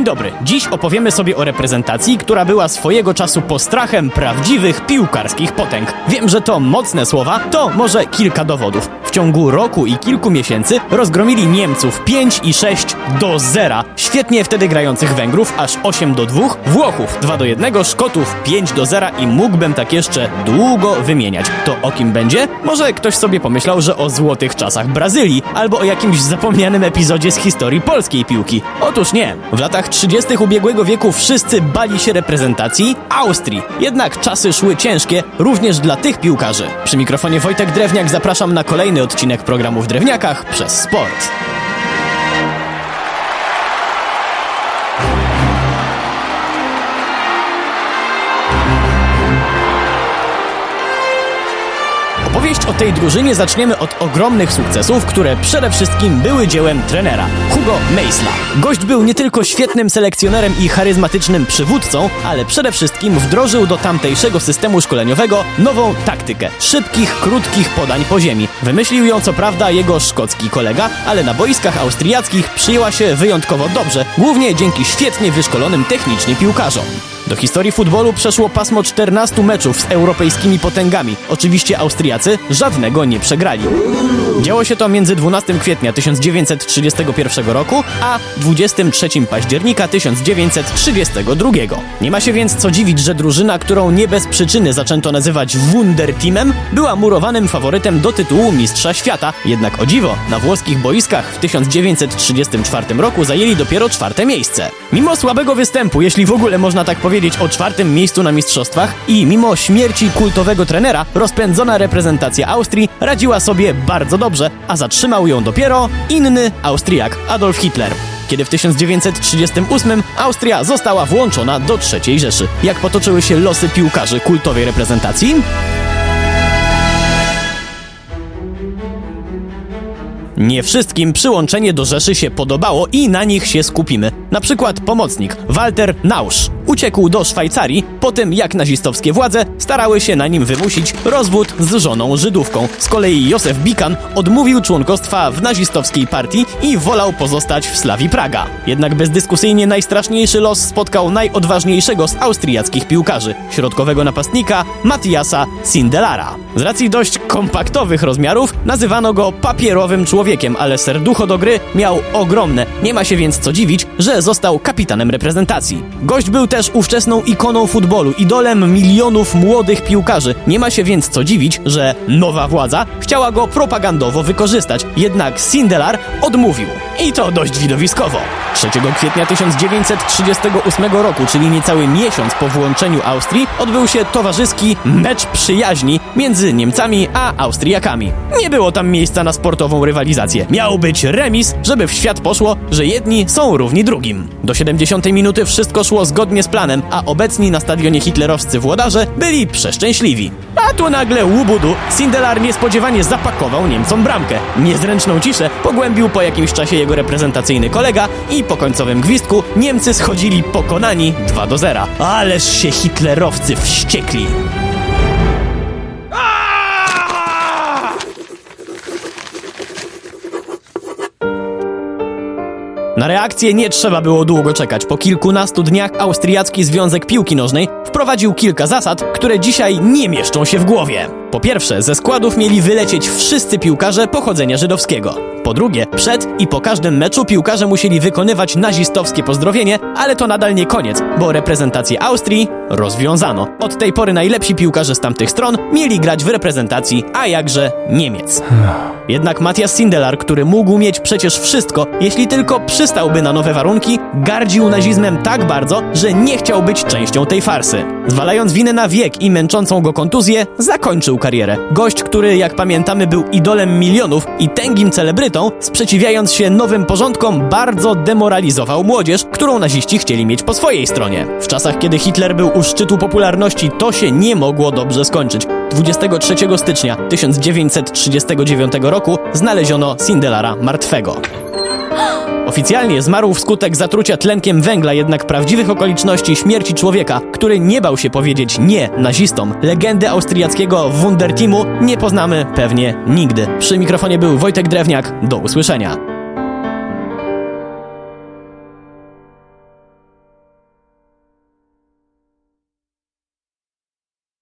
Dzień dobry. Dziś opowiemy sobie o reprezentacji, która była swojego czasu postrachem prawdziwych piłkarskich potęg. Wiem, że to mocne słowa, to może kilka dowodów. W ciągu roku i kilku miesięcy rozgromili Niemców 5 i 6 do 0. Świetnie wtedy grających Węgrów aż 8 do 2, Włochów 2 do 1, Szkotów 5 do 0 i mógłbym tak jeszcze długo wymieniać. To o kim będzie? Może ktoś sobie pomyślał, że o złotych czasach Brazylii albo o jakimś zapomnianym epizodzie z historii polskiej piłki. Otóż nie. W latach 30. ubiegłego wieku wszyscy bali się reprezentacji Austrii. Jednak czasy szły ciężkie również dla tych piłkarzy. Przy mikrofonie Wojtek Drewniak zapraszam na kolejny odcinek programu w Drewniakach przez sport. Opowieść o tej drużynie zaczniemy od ogromnych sukcesów, które przede wszystkim były dziełem trenera Hugo Meisla. Gość był nie tylko świetnym selekcjonerem i charyzmatycznym przywódcą, ale przede wszystkim wdrożył do tamtejszego systemu szkoleniowego nową taktykę szybkich, krótkich podań po ziemi. Wymyślił ją co prawda jego szkocki kolega, ale na boiskach austriackich przyjęła się wyjątkowo dobrze, głównie dzięki świetnie wyszkolonym technicznie piłkarzom. Do historii futbolu przeszło pasmo 14 meczów z europejskimi potęgami. Oczywiście Austriacy żadnego nie przegrali. Działo się to między 12 kwietnia 1931 roku a 23 października 1932. Nie ma się więc co dziwić, że drużyna, którą nie bez przyczyny zaczęto nazywać Wunderteamem, była murowanym faworytem do tytułu Mistrza Świata. Jednak o dziwo, na włoskich boiskach w 1934 roku zajęli dopiero czwarte miejsce. Mimo słabego występu, jeśli w ogóle można tak powiedzieć, o czwartym miejscu na mistrzostwach i mimo śmierci kultowego trenera, rozpędzona reprezentacja Austrii radziła sobie bardzo dobrze, a zatrzymał ją dopiero inny Austriak, Adolf Hitler kiedy w 1938 Austria została włączona do III Rzeszy. Jak potoczyły się losy piłkarzy kultowej reprezentacji? Nie wszystkim przyłączenie do Rzeszy się podobało i na nich się skupimy. Na przykład pomocnik Walter Nausz uciekł do Szwajcarii po tym, jak nazistowskie władze starały się na nim wymusić rozwód z żoną Żydówką. Z kolei Józef Bikan odmówił członkostwa w nazistowskiej partii i wolał pozostać w Slawii Praga. Jednak bezdyskusyjnie najstraszniejszy los spotkał najodważniejszego z austriackich piłkarzy, środkowego napastnika Matthiasa Sindelara. Z racji dość kompaktowych rozmiarów nazywano go papierowym człowiekiem, ale serducho do gry miał ogromne. Nie ma się więc co dziwić, że został kapitanem reprezentacji. Gość był też ówczesną ikoną futbolu, idolem milionów młodych piłkarzy. Nie ma się więc co dziwić, że nowa władza chciała go propagandowo wykorzystać. Jednak Sindelar odmówił. I to dość widowiskowo. 3 kwietnia 1938 roku, czyli niecały miesiąc po włączeniu Austrii, odbył się towarzyski mecz przyjaźni między Niemcami a Austriakami. Nie było tam miejsca na sportową rywalizację. Miał być remis, żeby w świat poszło, że jedni są równi drugim. Do 70 minuty wszystko szło zgodnie z planem, a obecni na stadionie hitlerowscy włodarze byli przeszczęśliwi. A tu nagle łubudu Sindelar niespodziewanie zapakował Niemcom bramkę. Niezręczną ciszę pogłębił po jakimś czasie jego reprezentacyjny kolega i po końcowym gwizdku Niemcy schodzili pokonani 2 do 0. Ależ się hitlerowcy wściekli. Na reakcję nie trzeba było długo czekać. Po kilkunastu dniach Austriacki Związek Piłki Nożnej wprowadził kilka zasad, które dzisiaj nie mieszczą się w głowie. Po pierwsze, ze składów mieli wylecieć wszyscy piłkarze pochodzenia żydowskiego. Po drugie, przed i po każdym meczu piłkarze musieli wykonywać nazistowskie pozdrowienie, ale to nadal nie koniec, bo reprezentację Austrii rozwiązano. Od tej pory najlepsi piłkarze z tamtych stron mieli grać w reprezentacji, a jakże Niemiec. Jednak Matthias Sindelar, który mógł mieć przecież wszystko, jeśli tylko przystałby na nowe warunki, gardził nazizmem tak bardzo, że nie chciał być częścią tej farsy. Zwalając winę na wiek i męczącą go kontuzję, zakończył karierę. Gość, który, jak pamiętamy, był idolem milionów i tęgim celebrytą, sprzeciwiając się nowym porządkom, bardzo demoralizował młodzież, którą naziści chcieli mieć po swojej stronie. W czasach, kiedy Hitler był u szczytu popularności, to się nie mogło dobrze skończyć. 23 stycznia 1939 roku znaleziono Sindelara martwego. Oficjalnie zmarł wskutek zatrucia tlenkiem węgla, jednak prawdziwych okoliczności śmierci człowieka, który nie bał się powiedzieć nie nazistom, legendy austriackiego Wunderteamu nie poznamy pewnie nigdy. Przy mikrofonie był Wojtek Drewniak. Do usłyszenia.